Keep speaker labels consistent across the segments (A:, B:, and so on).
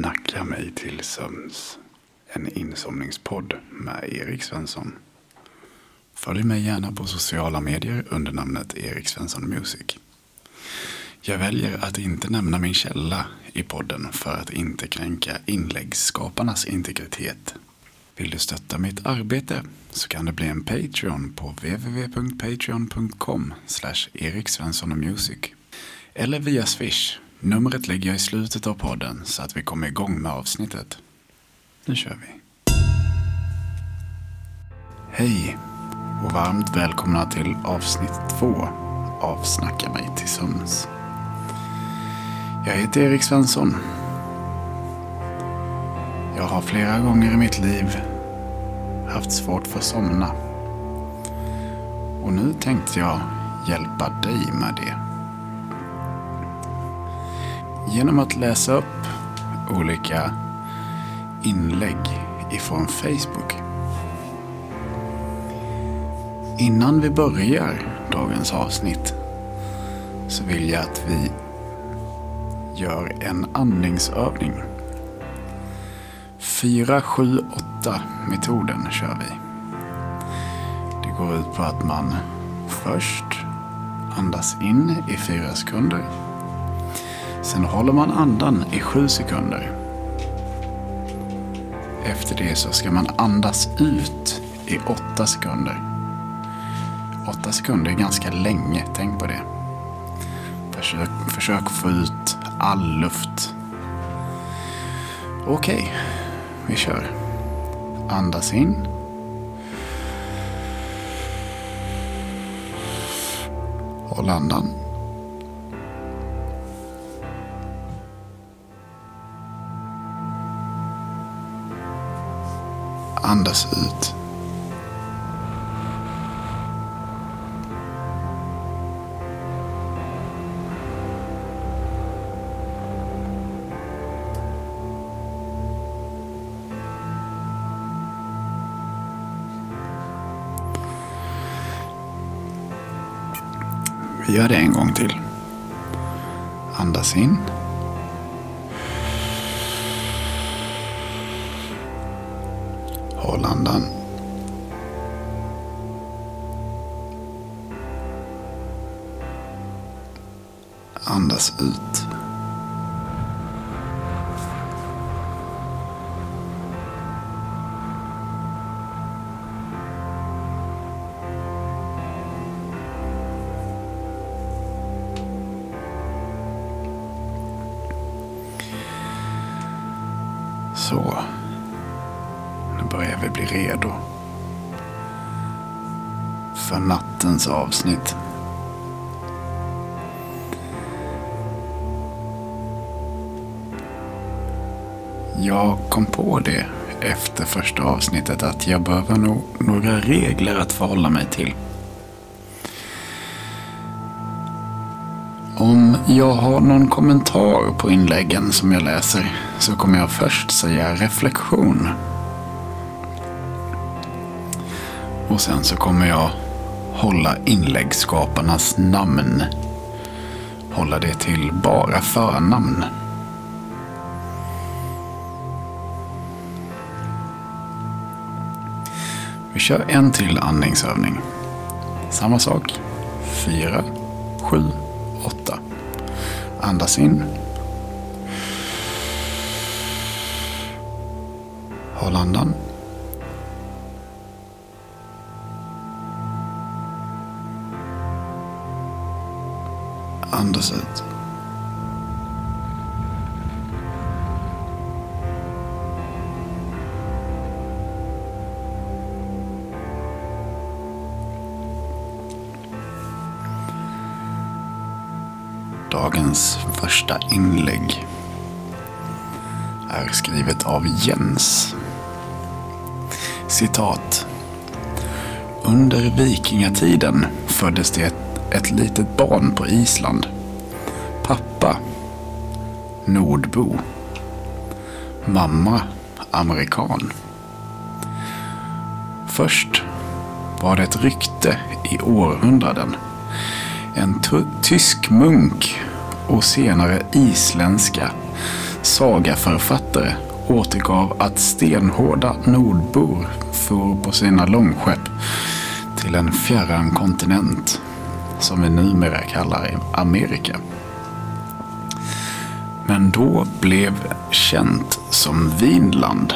A: Snacka mig till sömns. En insomningspodd med Erik Svensson. Följ mig gärna på sociala medier under namnet Erik Svensson Music. Jag väljer att inte nämna min källa i podden för att inte kränka inläggsskaparnas integritet. Vill du stötta mitt arbete så kan du bli en Patreon på www.patreon.com eriksvenssonmusic eller via Swish Numret lägger jag i slutet av podden så att vi kommer igång med avsnittet. Nu kör vi. Hej och varmt välkomna till avsnitt två av Snacka mig till sömns. Jag heter Erik Svensson. Jag har flera gånger i mitt liv haft svårt för att somna. Och nu tänkte jag hjälpa dig med det genom att läsa upp olika inlägg ifrån Facebook. Innan vi börjar dagens avsnitt så vill jag att vi gör en andningsövning. 4-7-8 metoden kör vi. Det går ut på att man först andas in i fyra sekunder Sen håller man andan i sju sekunder. Efter det så ska man andas ut i åtta sekunder. Åtta sekunder är ganska länge, tänk på det. Försök, försök få ut all luft. Okej, okay, vi kör. Andas in. Håll andan. Andas ut. Vi gör det en gång till. Andas in. Så Nu börjar vi bli redo för nattens avsnitt. Jag kom på det efter första avsnittet att jag behöver nog några regler att förhålla mig till. Om jag har någon kommentar på inläggen som jag läser så kommer jag först säga reflektion. Och sen så kommer jag hålla inläggsskaparnas namn. Hålla det till bara förnamn. Vi kör en till andningsövning. Samma sak. Fyra, sju, åtta. Andas in. Håll andan. Andas ut. Dagens första inlägg är skrivet av Jens. Citat. Under vikingatiden föddes det ett ett litet barn på Island. Pappa Nordbo. Mamma amerikan. Först var det ett rykte i århundraden. En tysk munk och senare isländska sagaförfattare återgav att stenhårda nordbor for på sina långskepp till en fjärran kontinent som vi numera kallar Amerika. Men då blev känt som Vinland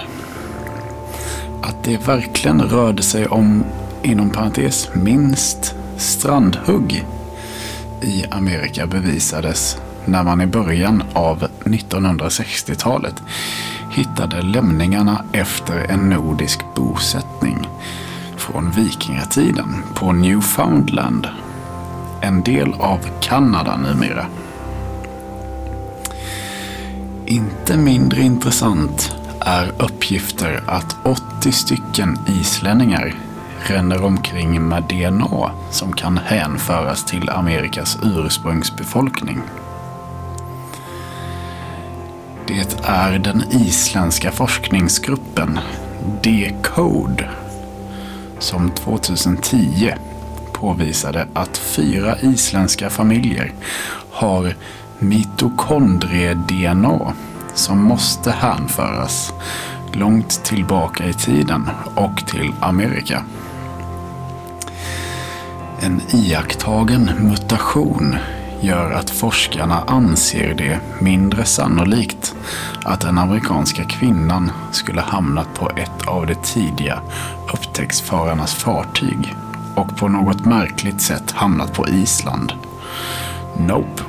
A: att det verkligen rörde sig om, inom parentes, minst strandhugg i Amerika bevisades när man i början av 1960-talet hittade lämningarna efter en nordisk bosättning från vikingatiden på Newfoundland. En del av Kanada numera. Inte mindre intressant är uppgifter att 80 stycken islänningar ränner omkring med DNA som kan hänföras till Amerikas ursprungsbefolkning. Det är den isländska forskningsgruppen Decode som 2010 påvisade att fyra isländska familjer har mitokondrie-DNA som måste hänföras långt tillbaka i tiden och till Amerika. En iakttagen mutation gör att forskarna anser det mindre sannolikt att den amerikanska kvinnan skulle hamnat på ett av de tidiga upptäcktsfararnas fartyg och på något märkligt sätt hamnat på Island. Nope.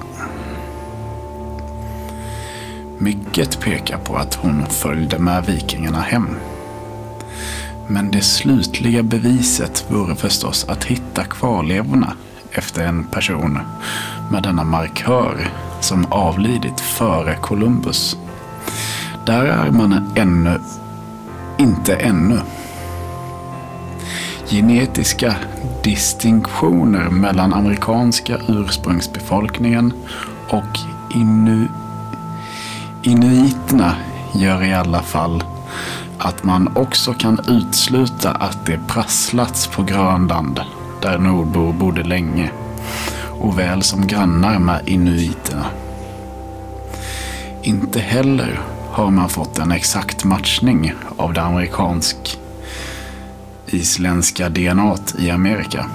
A: Mycket pekar på att hon följde med vikingarna hem. Men det slutliga beviset vore förstås att hitta kvarlevorna efter en person med denna markör som avlidit före Columbus. Där är man ännu inte ännu. Genetiska distinktioner mellan amerikanska ursprungsbefolkningen och inu inuiterna gör i alla fall att man också kan utesluta att det prasslats på Grönland där nordbor bodde länge och väl som grannar med inuiterna. Inte heller har man fått en exakt matchning av det amerikansk-isländska DNA i Amerika.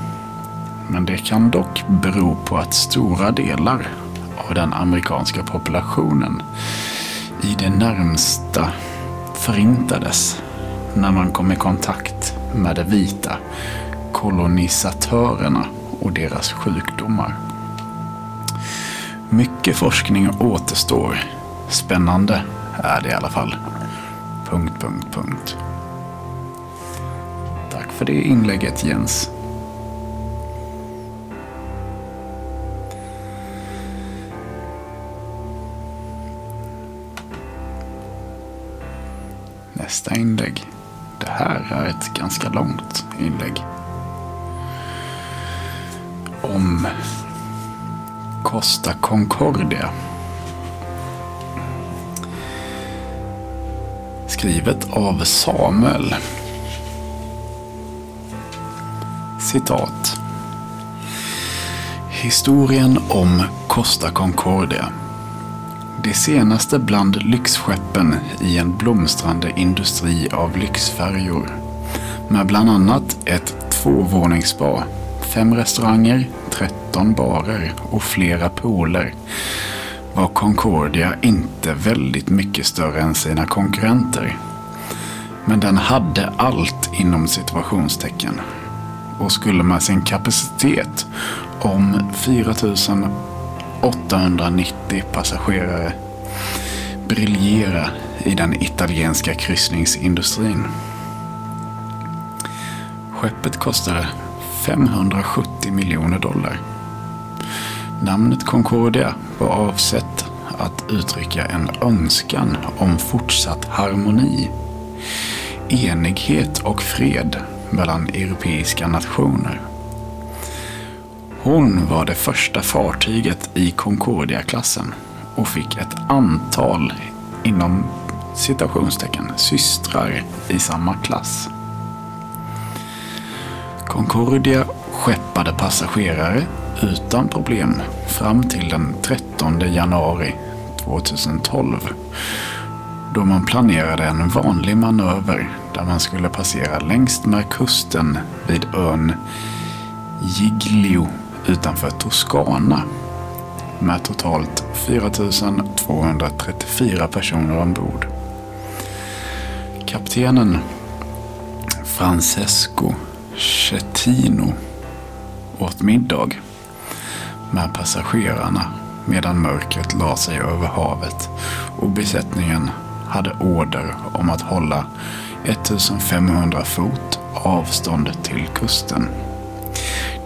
A: Men det kan dock bero på att stora delar av den amerikanska populationen i det närmsta förintades när man kom i kontakt med de vita kolonisatörerna och deras sjukdomar. Mycket forskning återstår. Spännande är det i alla fall. Punkt, punkt, punkt. Tack för det inlägget Jens. Nästa inlägg. Det här är ett ganska långt inlägg. Om Costa Concordia. Skrivet av Samuel. Citat. Historien om Costa Concordia. Det senaste bland lyxskeppen i en blomstrande industri av lyxfärjor. Med bland annat ett tvåvåningsspa, fem restauranger, 13 barer och flera pooler var Concordia inte väldigt mycket större än sina konkurrenter. Men den hade allt inom situationstecken och skulle med sin kapacitet om 4890 passagerare briljera i den italienska kryssningsindustrin. Skeppet kostade 570 miljoner dollar. Namnet Concordia var avsett att uttrycka en önskan om fortsatt harmoni, enighet och fred mellan europeiska nationer. Hon var det första fartyget i Concordia-klassen och fick ett antal, inom citationstecken, systrar i samma klass. Concordia skeppade passagerare utan problem fram till den 13 januari 2012 då man planerade en vanlig manöver där man skulle passera längst med kusten vid ön Giglio utanför Toscana med totalt 4 234 personer ombord. Kaptenen Francesco Cettino åt middag med passagerarna medan mörkret la sig över havet och besättningen hade order om att hålla 1500 fot avstånd till kusten.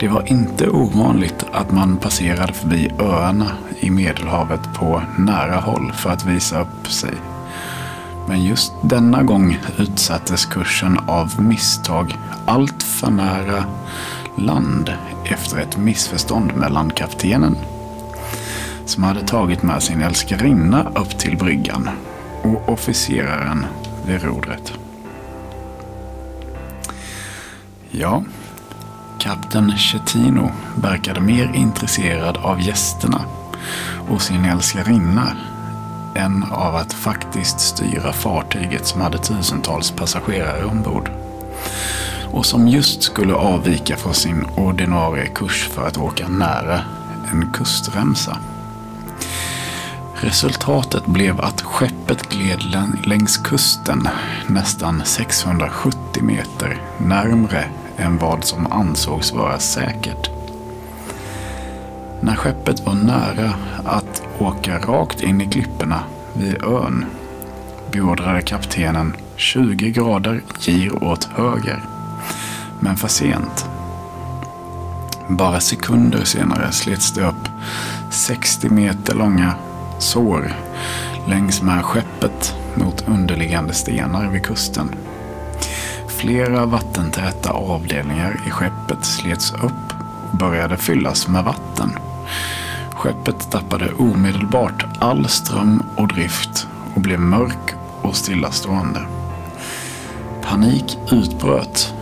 A: Det var inte ovanligt att man passerade förbi öarna i Medelhavet på nära håll för att visa upp sig. Men just denna gång utsattes kursen av misstag allt för nära land efter ett missförstånd mellan kaptenen som hade tagit med sin älskarinna upp till bryggan och officeraren vid rodret. Ja, kapten Chetino verkade mer intresserad av gästerna och sin älskarinna än av att faktiskt styra fartyget som hade tusentals passagerare ombord och som just skulle avvika från sin ordinarie kurs för att åka nära en kustremsa. Resultatet blev att skeppet gled längs kusten nästan 670 meter närmre än vad som ansågs vara säkert. När skeppet var nära att åka rakt in i klipporna vid ön beordrade kaptenen 20 grader gir åt höger. Men för sent. Bara sekunder senare slets det upp 60 meter långa sår längs med skeppet mot underliggande stenar vid kusten. Flera vattentäta avdelningar i skeppet slets upp och började fyllas med vatten. Skeppet tappade omedelbart all ström och drift och blev mörk och stillastående. Panik utbröt,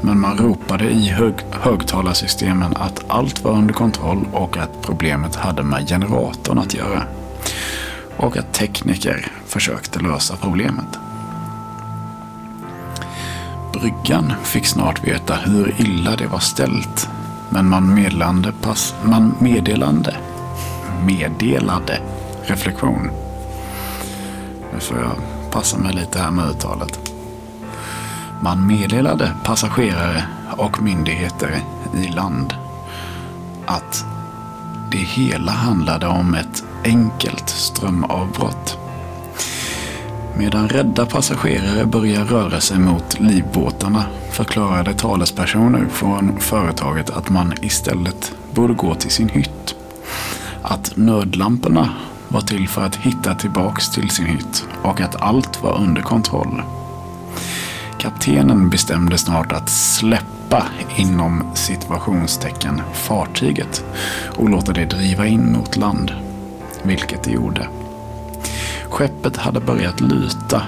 A: men man ropade i hög högtalarsystemen att allt var under kontroll och att problemet hade med generatorn att göra och att tekniker försökte lösa problemet. Bryggan fick snart veta hur illa det var ställt. Men man meddelande, pass, man meddelande, meddelade reflektion. Nu får jag passa mig lite här med uttalet. Man meddelade passagerare och myndigheter i land att det hela handlade om ett enkelt strömavbrott. Medan rädda passagerare börjar röra sig mot livbåtarna förklarade talespersoner från företaget att man istället borde gå till sin hytt. Att nödlamporna var till för att hitta tillbaks till sin hytt och att allt var under kontroll. Kaptenen bestämde snart att släppa inom situationstecken fartyget och låta det driva in mot land vilket det gjorde. Skeppet hade börjat luta.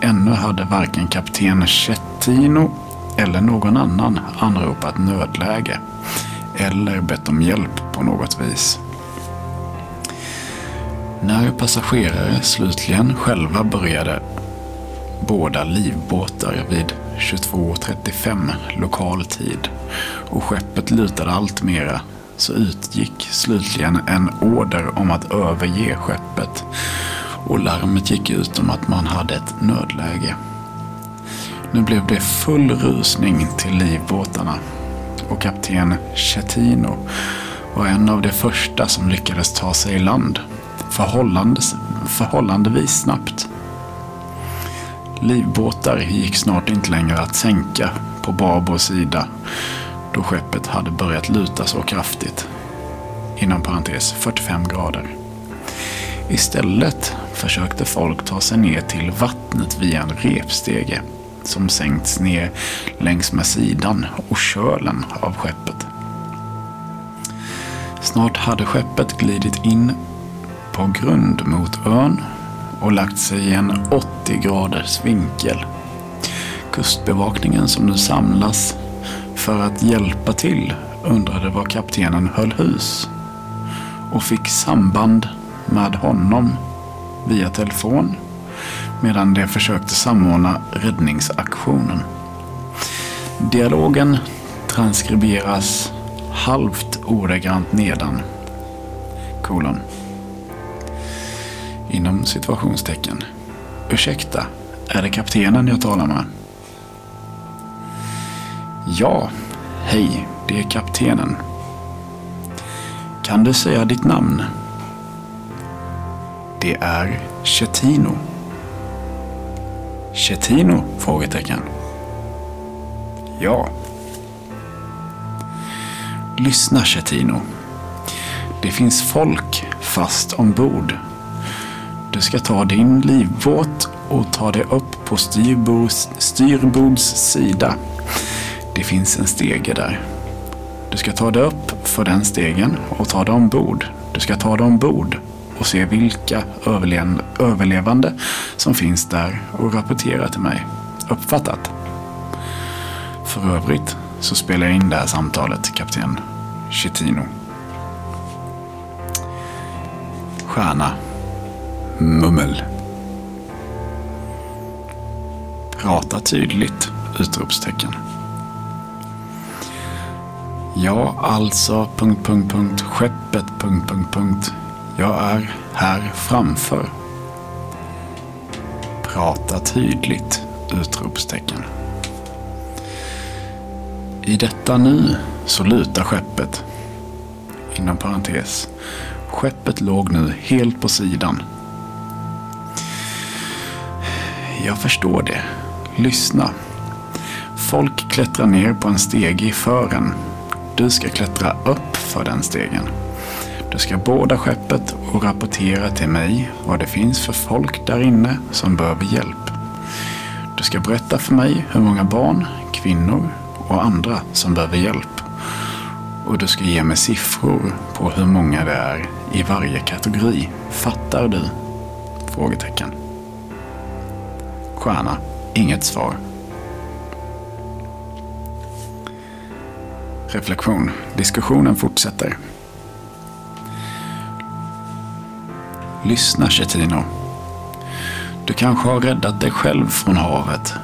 A: Ännu hade varken kapten Chettino eller någon annan anropat nödläge eller bett om hjälp på något vis. När passagerare slutligen själva började båda livbåtar vid 22.35 lokal tid och skeppet lutade allt mera så utgick slutligen en order om att överge skeppet och larmet gick ut om att man hade ett nödläge. Nu blev det full rusning till livbåtarna och kapten Chetino var en av de första som lyckades ta sig i land förhållandes, förhållandevis snabbt. Livbåtar gick snart inte längre att sänka på Barbros sida då skeppet hade börjat luta så kraftigt. Inom parentes 45 grader. Istället försökte folk ta sig ner till vattnet via en repstege som sänkts ner längs med sidan och kölen av skeppet. Snart hade skeppet glidit in på grund mot ön och lagt sig i en 80 graders vinkel. Kustbevakningen som nu samlas för att hjälpa till undrade var kaptenen höll hus och fick samband med honom via telefon medan de försökte samordna räddningsaktionen. Dialogen transkriberas halvt ordagrant nedan. Kolon. Inom situationstecken. Ursäkta, är det kaptenen jag talar med? Ja, hej, det är kaptenen. Kan du säga ditt namn? Det är Chetino. Chetino? Frågetecken. Ja. Lyssna Chetino. Det finns folk fast ombord. Du ska ta din livbåt och ta dig upp på styrbords, styrbords sida. Det finns en stege där. Du ska ta dig upp för den stegen och ta dig ombord. Du ska ta dig ombord och se vilka överlevande som finns där och rapportera till mig. Uppfattat? För övrigt så spelar jag in det här samtalet, kapten Chitino. Stjärna. Mummel. Prata tydligt! Utropstecken. Ja, alltså... Punkt, punkt, punkt, skeppet... Punkt, punkt, punkt. Jag är här framför. Prata tydligt! Utropstecken. I detta nu så lutar skeppet. Inom parentes. Skeppet låg nu helt på sidan. Jag förstår det. Lyssna. Folk klättrar ner på en stege i fören. Du ska klättra upp för den stegen. Du ska båda skeppet och rapportera till mig vad det finns för folk där inne som behöver hjälp. Du ska berätta för mig hur många barn, kvinnor och andra som behöver hjälp. Och du ska ge mig siffror på hur många det är i varje kategori. Fattar du? Frågetecken. Stjärna. Inget svar. Reflektion. Diskussionen fortsätter. Lyssna Chetino. Du kanske har räddat dig själv från havet.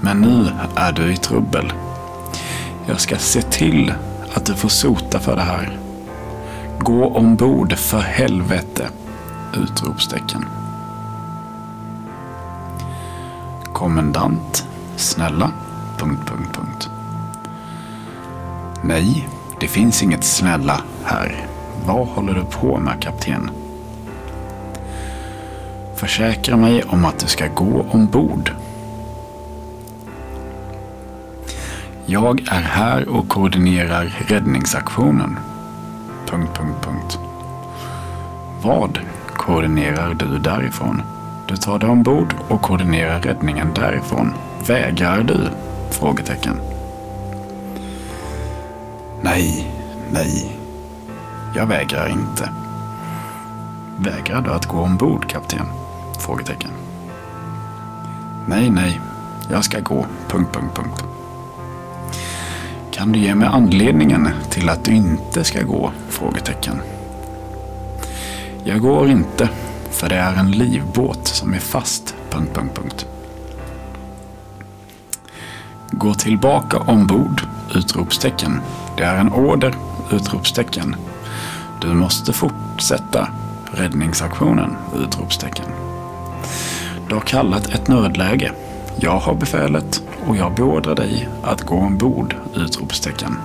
A: Men nu är du i trubbel. Jag ska se till att du får sota för det här. Gå ombord för helvete! Utropstecken. Kommendant. Snälla. Punkt, punkt, punkt. Nej, det finns inget snälla här. Vad håller du på med kapten? Försäkra mig om att du ska gå ombord. Jag är här och koordinerar räddningsaktionen. Punkt, punkt, punkt. Vad koordinerar du därifrån? Du tar dig ombord och koordinerar räddningen därifrån. Vägrar du? Frågetecken. Nej, nej. Jag vägrar inte. Vägrar du att gå ombord, kapten? Frågetecken. Nej, nej. Jag ska gå. Punkt, punkt, punkt. Kan du ge mig anledningen till att du inte ska gå? Frågetecken. Jag går inte, för det är en livbåt som är fast... Punkt, punkt, punkt. Gå tillbaka ombord! Utropstecken. Det är en order! Utropstecken. Du måste fortsätta räddningsaktionen! Utropstecken. Du har kallat ett nödläge. Jag har befälet och jag beordrar dig att gå ombord! Utropstecken.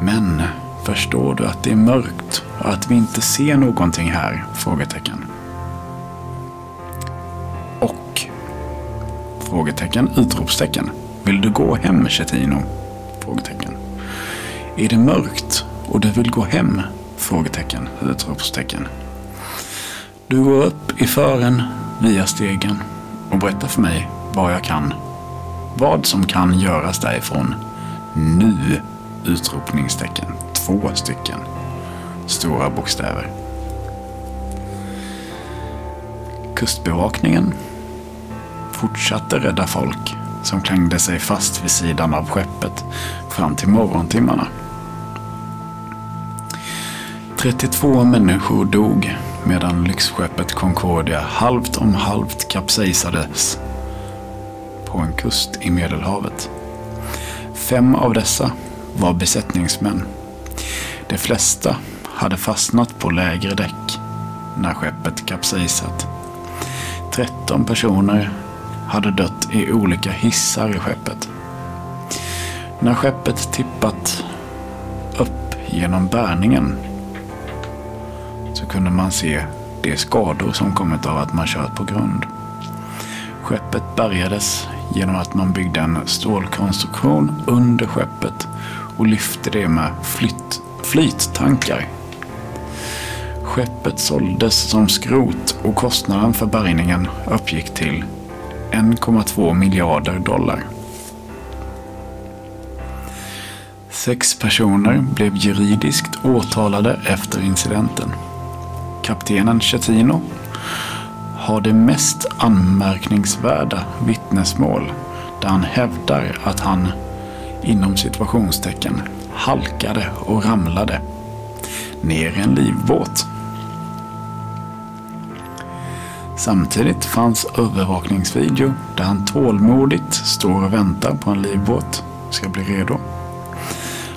A: Men förstår du att det är mörkt och att vi inte ser någonting här? Frågetecken. Och? Frågetecken, utropstecken. Vill du gå hem, Chetino? Frågetecken. Är det mörkt och du vill gå hem? Frågetecken, utropstecken. Du går upp i fören via stegen och berättar för mig vad jag kan. Vad som kan göras därifrån. Nu! Utropningstecken. Två stycken. Stora bokstäver. Kustbevakningen fortsatte rädda folk som klängde sig fast vid sidan av skeppet fram till morgontimmarna. 32 människor dog medan lyxskeppet Concordia halvt om halvt kapsejsades på en kust i Medelhavet. Fem av dessa var besättningsmän. De flesta hade fastnat på lägre däck när skeppet kapsejsat. 13 personer hade dött i olika hissar i skeppet. När skeppet tippat upp genom bärningen så kunde man se de skador som kommit av att man kört på grund. Skeppet bärgades genom att man byggde en stålkonstruktion under skeppet och lyfte det med flytt flyttankar. Skeppet såldes som skrot och kostnaden för bärgningen uppgick till 1,2 miljarder dollar. Sex personer blev juridiskt åtalade efter incidenten. Kaptenen Chetino har det mest anmärkningsvärda vittnesmål där han hävdar att han inom situationstecken halkade och ramlade ner i en livbåt. Samtidigt fanns övervakningsvideo där han tålmodigt står och väntar på en livbåt ska bli redo.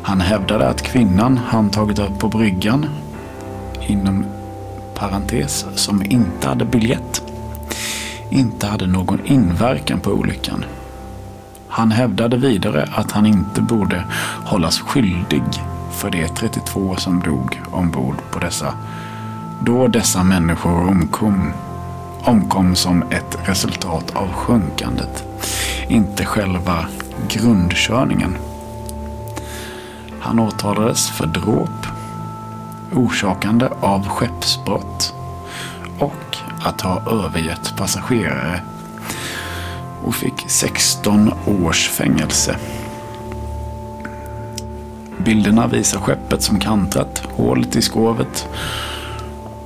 A: Han hävdade att kvinnan han tagit upp på bryggan inom parentes som inte hade biljett inte hade någon inverkan på olyckan. Han hävdade vidare att han inte borde hållas skyldig för de 32 som dog ombord på dessa då dessa människor omkom, omkom som ett resultat av sjunkandet, inte själva grundkörningen. Han åtalades för dråp, orsakande av skeppsbrott och att ha övergett passagerare och fick 16 års fängelse. Bilderna visar skeppet som kantrat, hålet i skrovet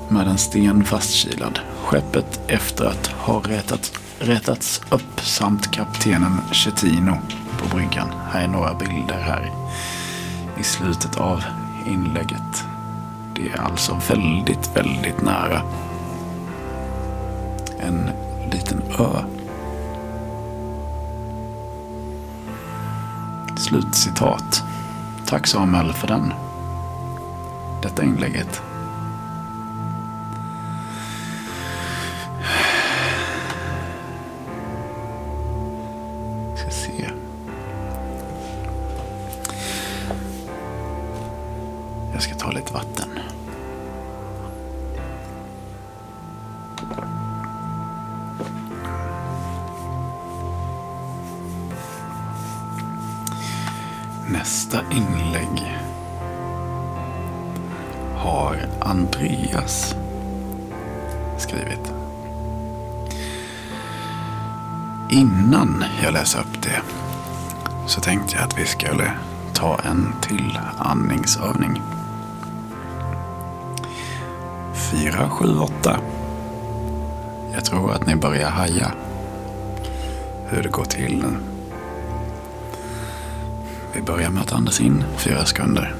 A: med en sten fastkilad. Skeppet efter att ha rätat, rätats upp samt kaptenen Chetino på bryggan. Här är några bilder här i slutet av inlägget. Det är alltså väldigt, väldigt nära en liten ö. Slutcitat. Tack Samuel för den. Detta inlägget. Ta en till andningsövning. 4, 7, 8. Jag tror att ni börjar haja hur det går till nu. Vi börjar med att andas in fyra sekunder.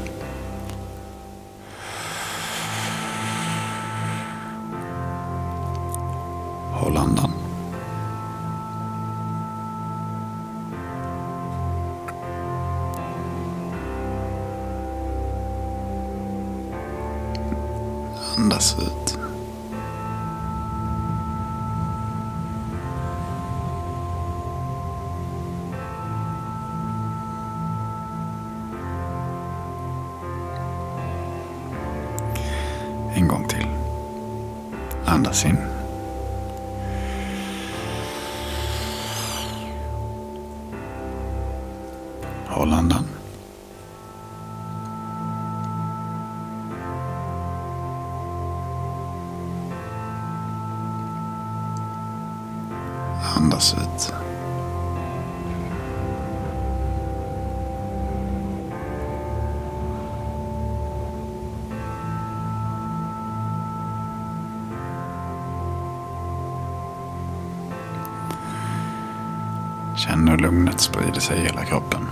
A: Hela kroppen.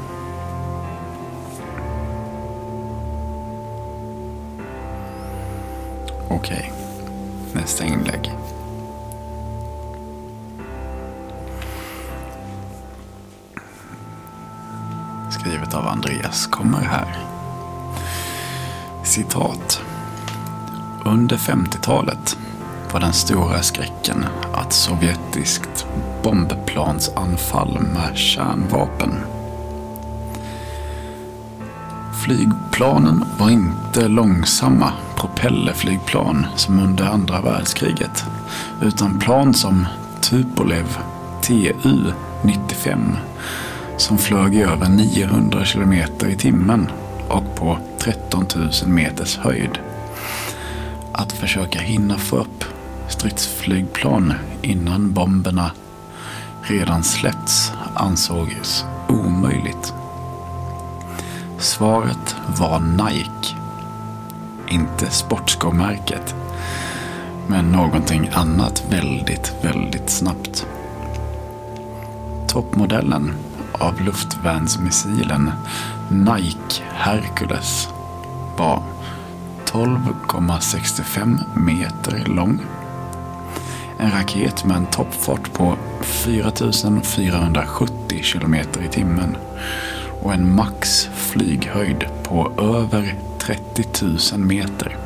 A: Okej, nästa inlägg. Skrivet av Andreas kommer här. Citat. Under 50-talet var den stora skräcken att sovjetiskt bombplansanfall med kärnvapen. Flygplanen var inte långsamma propellerflygplan som under andra världskriget, utan plan som Tupolev Tu-95 som flög i över 900 kilometer i timmen och på 13 000 meters höjd. Att försöka hinna få upp stridsflygplan innan bomberna redan släppts ansågs omöjligt. Svaret var Nike. Inte sportskomärket. Men någonting annat väldigt, väldigt snabbt. Toppmodellen av luftvärnsmissilen Nike Hercules var 12,65 meter lång. En raket med en toppfart på 4470 km i timmen och en max flyghöjd på över 30 000 meter.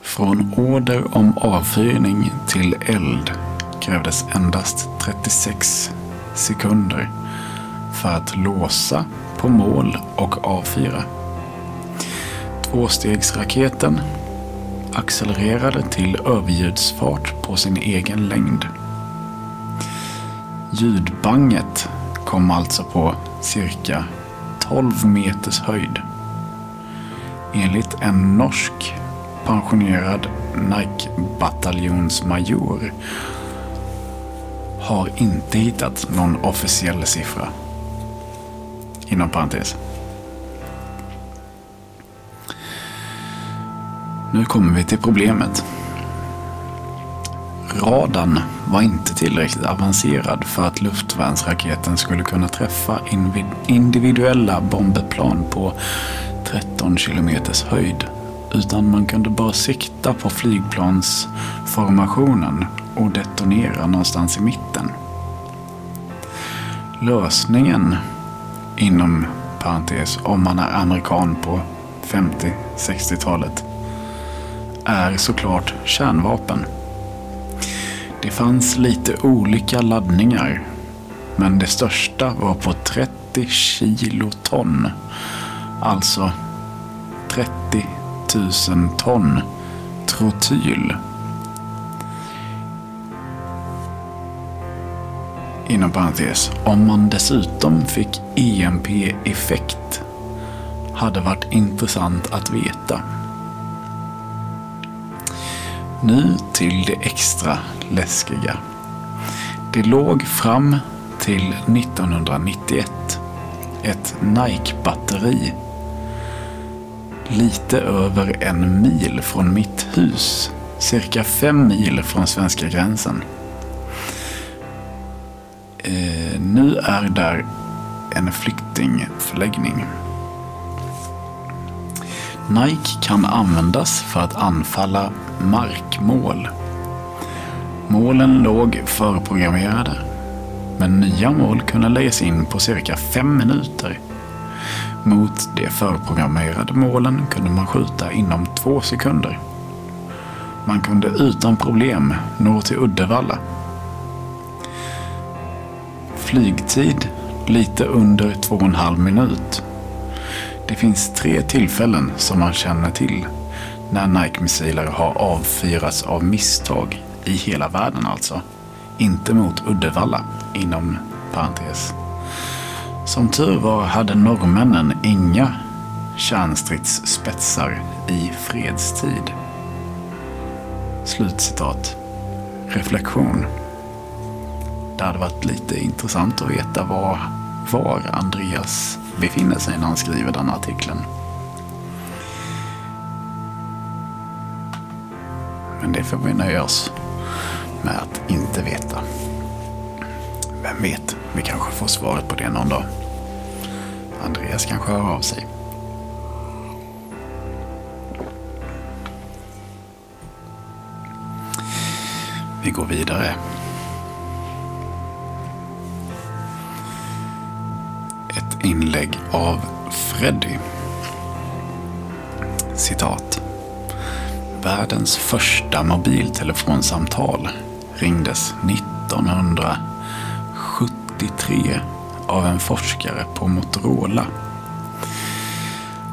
A: Från order om avfyrning till eld krävdes endast 36 sekunder för att låsa på mål och avfyra. Tvåstegsraketen accelererade till överljudsfart på sin egen längd. Ljudbanget kom alltså på cirka 12 meters höjd. Enligt en norsk pensionerad Nike-bataljonsmajor har inte hittat någon officiell siffra. Inom parentes. Nu kommer vi till problemet. Radarn var inte tillräckligt avancerad för att luftvärnsraketen skulle kunna träffa individuella bombplan på 13 kilometers höjd. Utan man kunde bara sikta på flygplansformationen och detonera någonstans i mitten. Lösningen, inom parentes, om man är amerikan på 50-60-talet, är såklart kärnvapen. Det fanns lite olika laddningar, men det största var på 30 kiloton. Alltså 30 000 ton trotyl. Inom parentes, om man dessutom fick EMP-effekt hade varit intressant att veta. Nu till det extra läskiga. Det låg fram till 1991 ett Nike-batteri lite över en mil från mitt hus, cirka fem mil från svenska gränsen. Eh, nu är där en flyktingförläggning. Nike kan användas för att anfalla markmål. Målen låg förprogrammerade, men nya mål kunde läggas in på cirka fem minuter. Mot de förprogrammerade målen kunde man skjuta inom två sekunder. Man kunde utan problem nå till Uddevalla. Flygtid lite under två och en halv minut. Det finns tre tillfällen som man känner till när Nike-missiler har avfyrats av misstag i hela världen alltså. Inte mot Uddevalla, inom parentes. Som tur var hade norrmännen inga kärnstridsspetsar i fredstid. Slutcitat. Reflektion. Det hade varit lite intressant att veta vad var Andreas befinner sig när han skriver den artikeln. Men det får vi nöja oss med att inte veta. Vem vet, vi kanske får svaret på det någon dag. Andreas kanske hör av sig. Vi går vidare Ett inlägg av Freddy. Citat. Världens första mobiltelefonsamtal ringdes 1973 av en forskare på Motorola.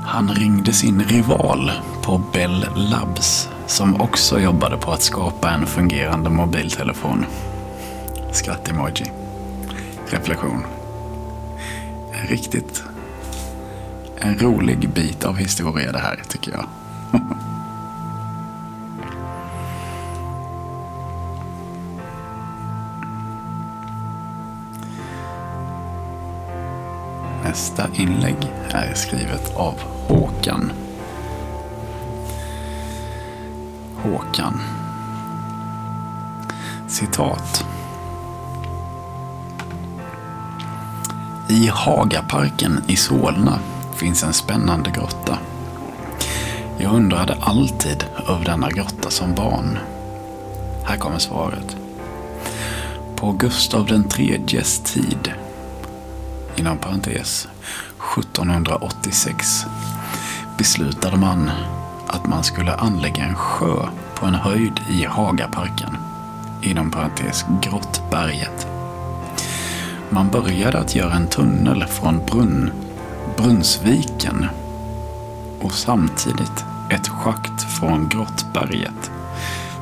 A: Han ringde sin rival på Bell Labs som också jobbade på att skapa en fungerande mobiltelefon. Skratt-emoji. Reflektion. Riktigt en rolig bit av historia det här tycker jag. Nästa inlägg är skrivet av Håkan. Håkan. Citat. I Hagaparken i Solna finns en spännande grotta. Jag undrade alltid över denna grotta som barn. Här kommer svaret. På Gustav den tredjes tid, inom parentes 1786, beslutade man att man skulle anlägga en sjö på en höjd i Hagaparken, inom parentes Grottberget. Man började att göra en tunnel från brunn, Brunnsviken och samtidigt ett schakt från Grottberget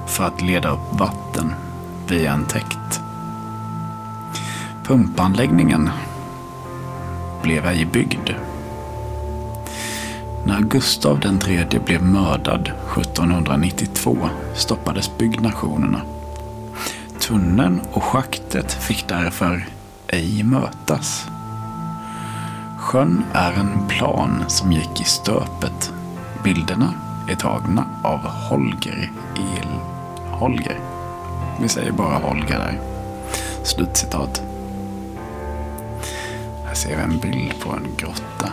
A: för att leda upp vatten via en täkt. Pumpanläggningen blev ej byggd. När Gustav den tredje blev mördad 1792 stoppades byggnationerna. Tunneln och schaktet fick därför ej mötas. Sjön är en plan som gick i stöpet. Bilderna är tagna av Holger El... Holger. Vi säger bara Holger där. Slutcitat. Här ser vi en bild på en grotta.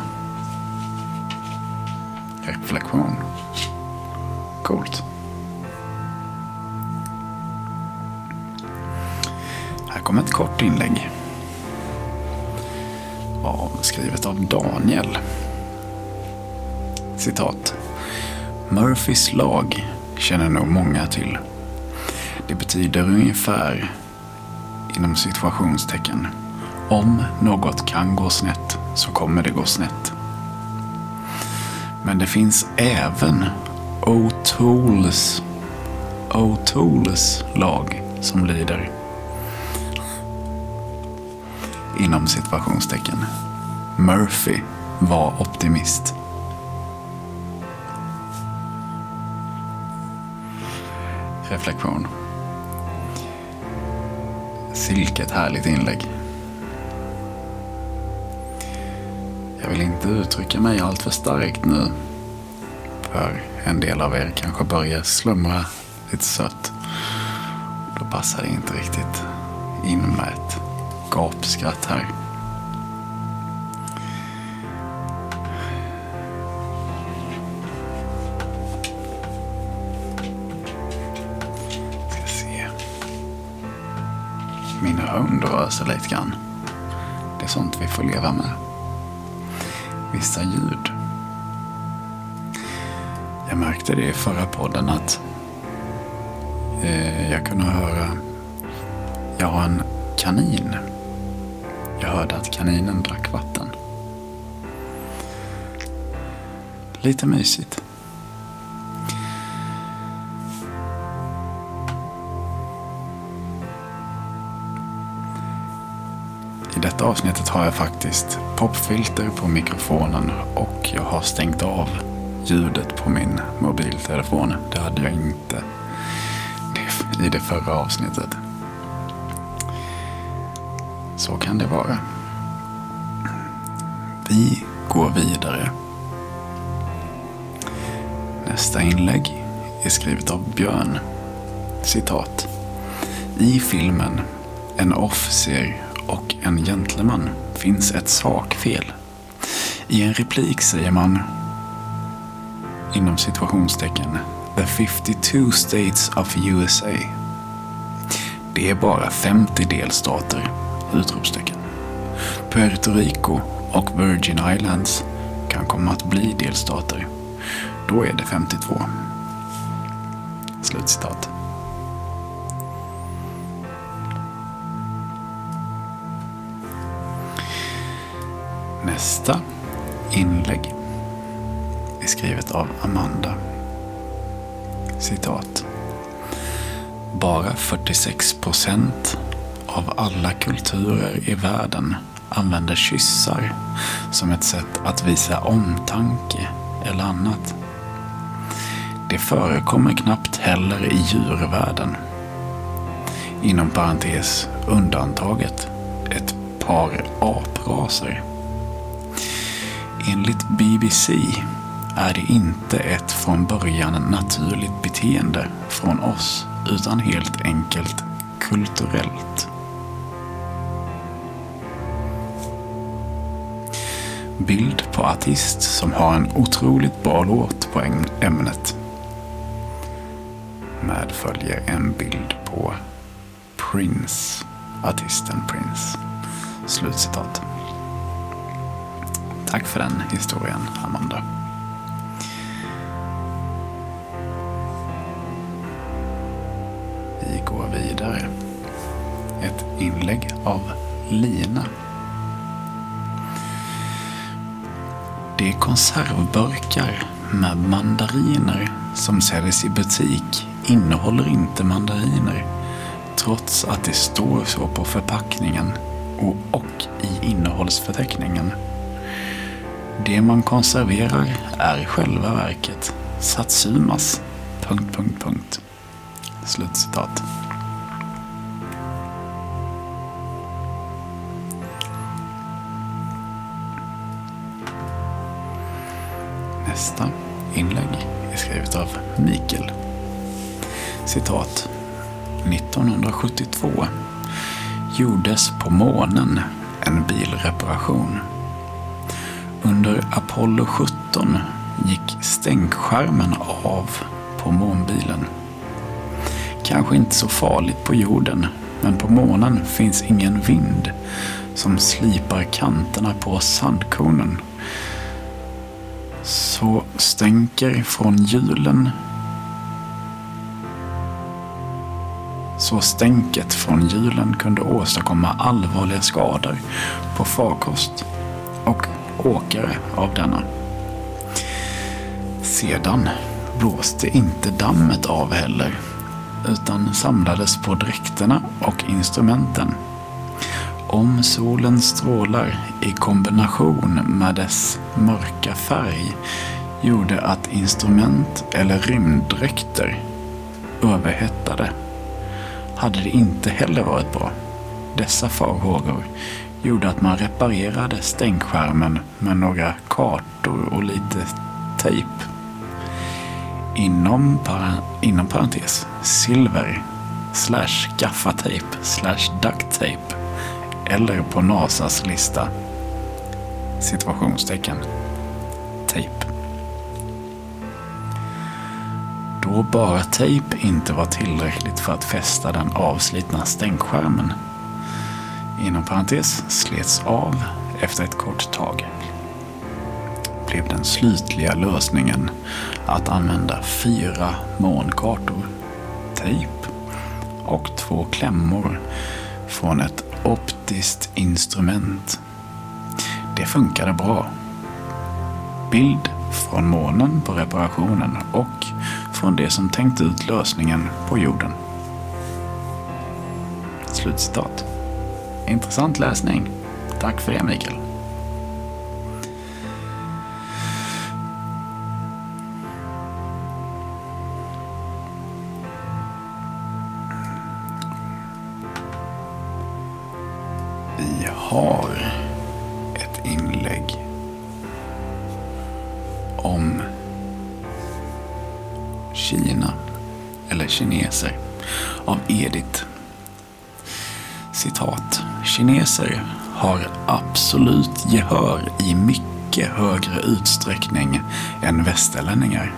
A: Reflektion. Coolt. Här kommer ett kort inlägg. Avskrivet av Daniel. Citat. Murphys lag känner nog många till. Det betyder ungefär, inom situationstecken, om något kan gå snett så kommer det gå snett. Men det finns även O'Tools O'Tools lag som lyder inom situationstecken. Murphy var optimist. Reflektion. Silket härligt inlägg. Jag vill inte uttrycka mig allt för starkt nu. För en del av er kanske börjar slumra lite sött. Då passar det inte riktigt in med ett gapskratt här. Ska se. Min hund rör sig lite grann. Det är sånt vi får leva med. Vissa ljud. Jag märkte det i förra podden att eh, jag kunde höra jag har en kanin. Jag hörde att kaninen drack vatten. Lite mysigt. I detta avsnittet har jag faktiskt popfilter på mikrofonen och jag har stängt av ljudet på min mobiltelefon. Det hade jag inte i det förra avsnittet. Kan det vara. Vi går vidare. Nästa inlägg är skrivet av Björn. Citat. I filmen En officer och en gentleman finns ett sakfel. I en replik säger man inom situationstecken The 52 States of USA. Det är bara 50 delstater! Utropstecken. Puerto Rico och Virgin Islands kan komma att bli delstater. Då är det 52. Slutcitat. Nästa inlägg är skrivet av Amanda. Citat. Bara 46 procent av alla kulturer i världen använder kyssar som ett sätt att visa omtanke eller annat. Det förekommer knappt heller i djurvärlden. Inom parentes undantaget ett par apraser. Enligt BBC är det inte ett från början naturligt beteende från oss utan helt enkelt kulturellt. Bild på artist som har en otroligt bra låt på ämnet. Medföljer en bild på Prince, artisten Prince. Slutcitat. Tack för den historien, Amanda. Vi går vidare. Ett inlägg av Lina. De konservburkar med mandariner som säljs i butik innehåller inte mandariner trots att det står så på förpackningen och, och i innehållsförteckningen. Det man konserverar är i själva verket Satsumas... Punkt, punkt, punkt. Slutcitat. Nästa inlägg är skrivet av Mikael. Citat. 1972 gjordes på månen en bilreparation. Under Apollo 17 gick stänkskärmen av på månbilen. Kanske inte så farligt på jorden, men på månen finns ingen vind som slipar kanterna på sandkornen. Stänker från hjulen så stänket från hjulen kunde åstadkomma allvarliga skador på farkost och åkare av denna. Sedan blåste inte dammet av heller utan samlades på dräkterna och instrumenten. Om solens strålar i kombination med dess mörka färg gjorde att instrument eller rymddräkter överhettade hade det inte heller varit bra. Dessa farhågor gjorde att man reparerade stänkskärmen med några kartor och lite tejp. Inom, para, inom parentes silver slash gaffatejp slash ducktape eller på NASAs lista situationstecken Då bara tejp inte var tillräckligt för att fästa den avslitna stänkskärmen inom parentes slets av efter ett kort tag blev den slutliga lösningen att använda fyra månkartor, tejp och två klämmor från ett optiskt instrument. Det funkade bra. Bild från månen på reparationen och från det som tänkt ut lösningen på jorden. Slutcitat. Intressant läsning. Tack för det Mikael. Vi har kineser, av Edith. Citat. Kineser har absolut gehör i mycket högre utsträckning än västerlänningar.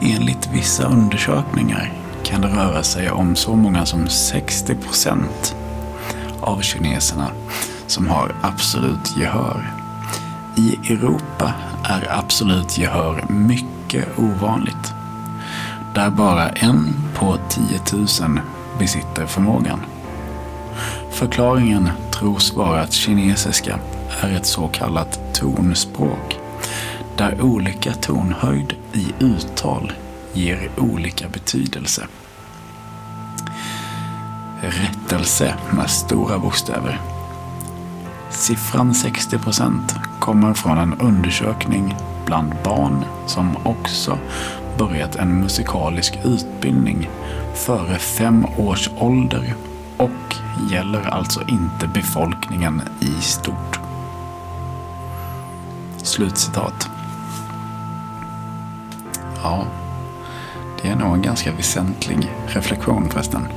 A: Enligt vissa undersökningar kan det röra sig om så många som 60% av kineserna som har absolut gehör. I Europa är absolut gehör mycket ovanligt. Där bara en på 10 000 besitter förmågan. Förklaringen tros vara att kinesiska är ett så kallat tonspråk där olika tonhöjd i uttal ger olika betydelse. Rättelse med stora bokstäver. Siffran 60% kommer från en undersökning bland barn som också börjat en musikalisk utbildning före fem års ålder och gäller alltså inte befolkningen i stort. Slutcitat. Ja, det är nog en ganska väsentlig reflektion förresten.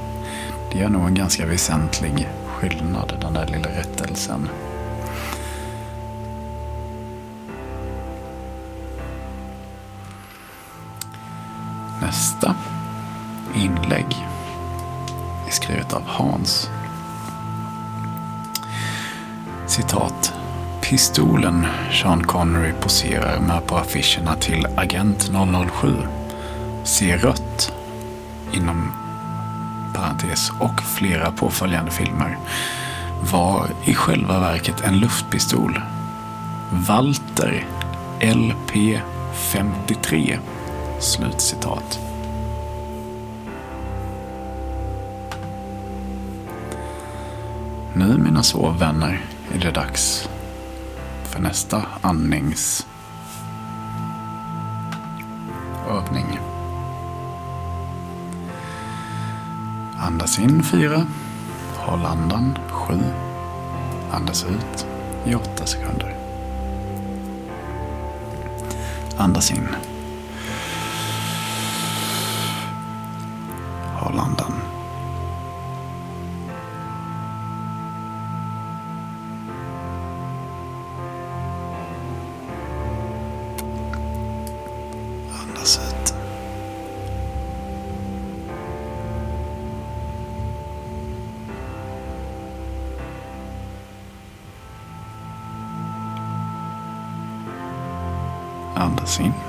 A: Det är nog en ganska väsentlig skillnad, den där lilla rättelsen. Nästa inlägg är skrivet av Hans. Citat. Pistolen Sean Connery poserar med på affischerna till Agent 007 ser rött inom parentes och flera påföljande filmer var i själva verket en luftpistol. Walter LP 53 Slutcitat. Nu mina sovvänner är det dags för nästa andningsövning. Andas in fyra. Håll andan sju. Andas ut i åtta sekunder. Andas in. Andas ut. Andas in.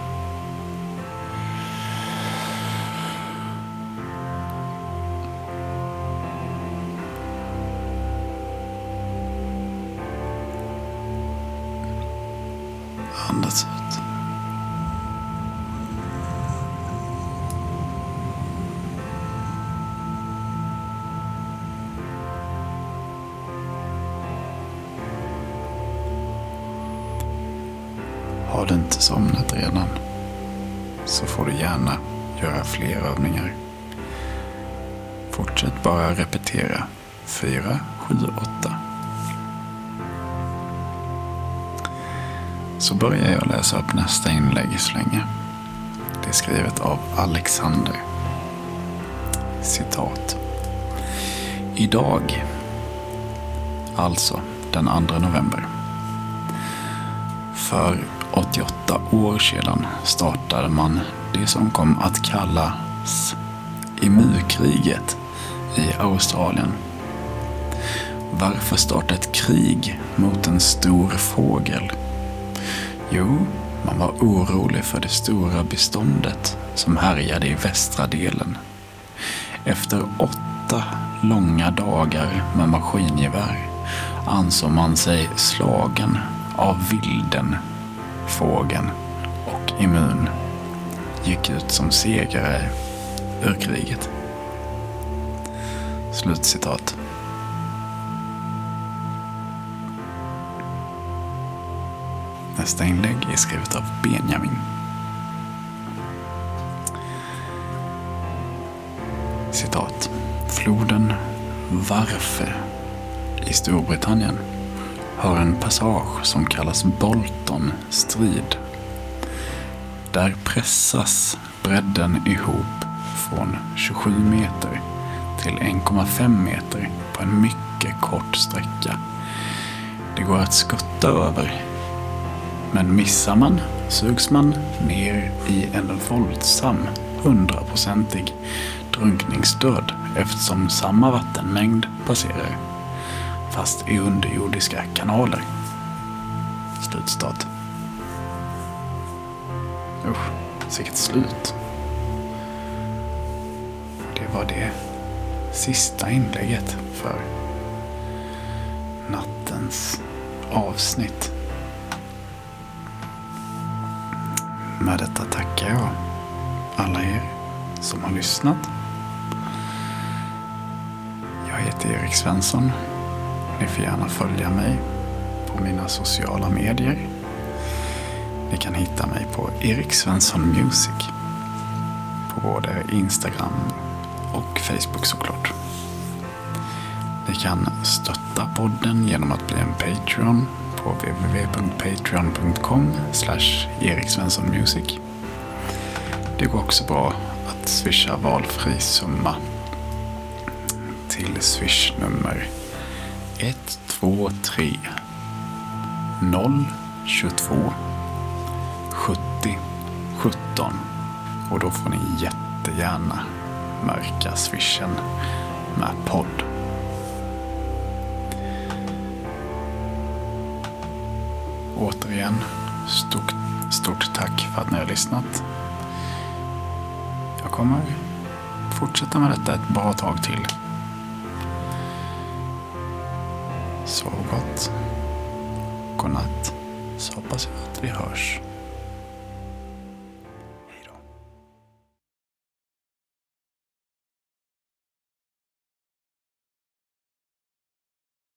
A: Fler övningar. Fortsätt bara repetera 4, 7, 8. Så börjar jag läsa upp nästa inlägg så länge. Det är skrivet av Alexander. Citat. Idag, alltså den 2 november, för 88 år sedan startade man det som kom att kallas emukriget i Australien. Varför starta ett krig mot en stor fågel? Jo, man var orolig för det stora beståndet som härjade i västra delen. Efter åtta långa dagar med maskingevär ansåg man sig slagen av vilden, fågeln och immun gick ut som segrare ur kriget. Slutcitat. Nästa inlägg är skrivet av Benjamin. Citat. Floden Varfe i Storbritannien har en passage som kallas Bolton strid. Där pressas bredden ihop från 27 meter till 1,5 meter på en mycket kort sträcka. Det går att skutta över. Men missar man sugs man ner i en våldsam hundraprocentig drunkningsdöd eftersom samma vattenmängd passerar fast i underjordiska kanaler. Slutstart. Usch, vilket slut. Det var det sista inlägget för nattens avsnitt. Med detta tackar jag alla er som har lyssnat. Jag heter Erik Svensson. Ni får gärna följa mig på mina sociala medier. Ni kan hitta mig på Erik Svensson Music. På både Instagram och Facebook såklart. Ni kan stötta podden genom att bli en Patreon på www.patreon.com eriksvenssonmusic. Det går också bra att swisha valfri summa till swishnummer 123 022 17 och då får ni jättegärna märka swishen med podd. Återigen, stort, stort tack för att ni har lyssnat. Jag kommer fortsätta med detta ett bra tag till. Sov gott. Godnatt. Så hoppas jag att vi hörs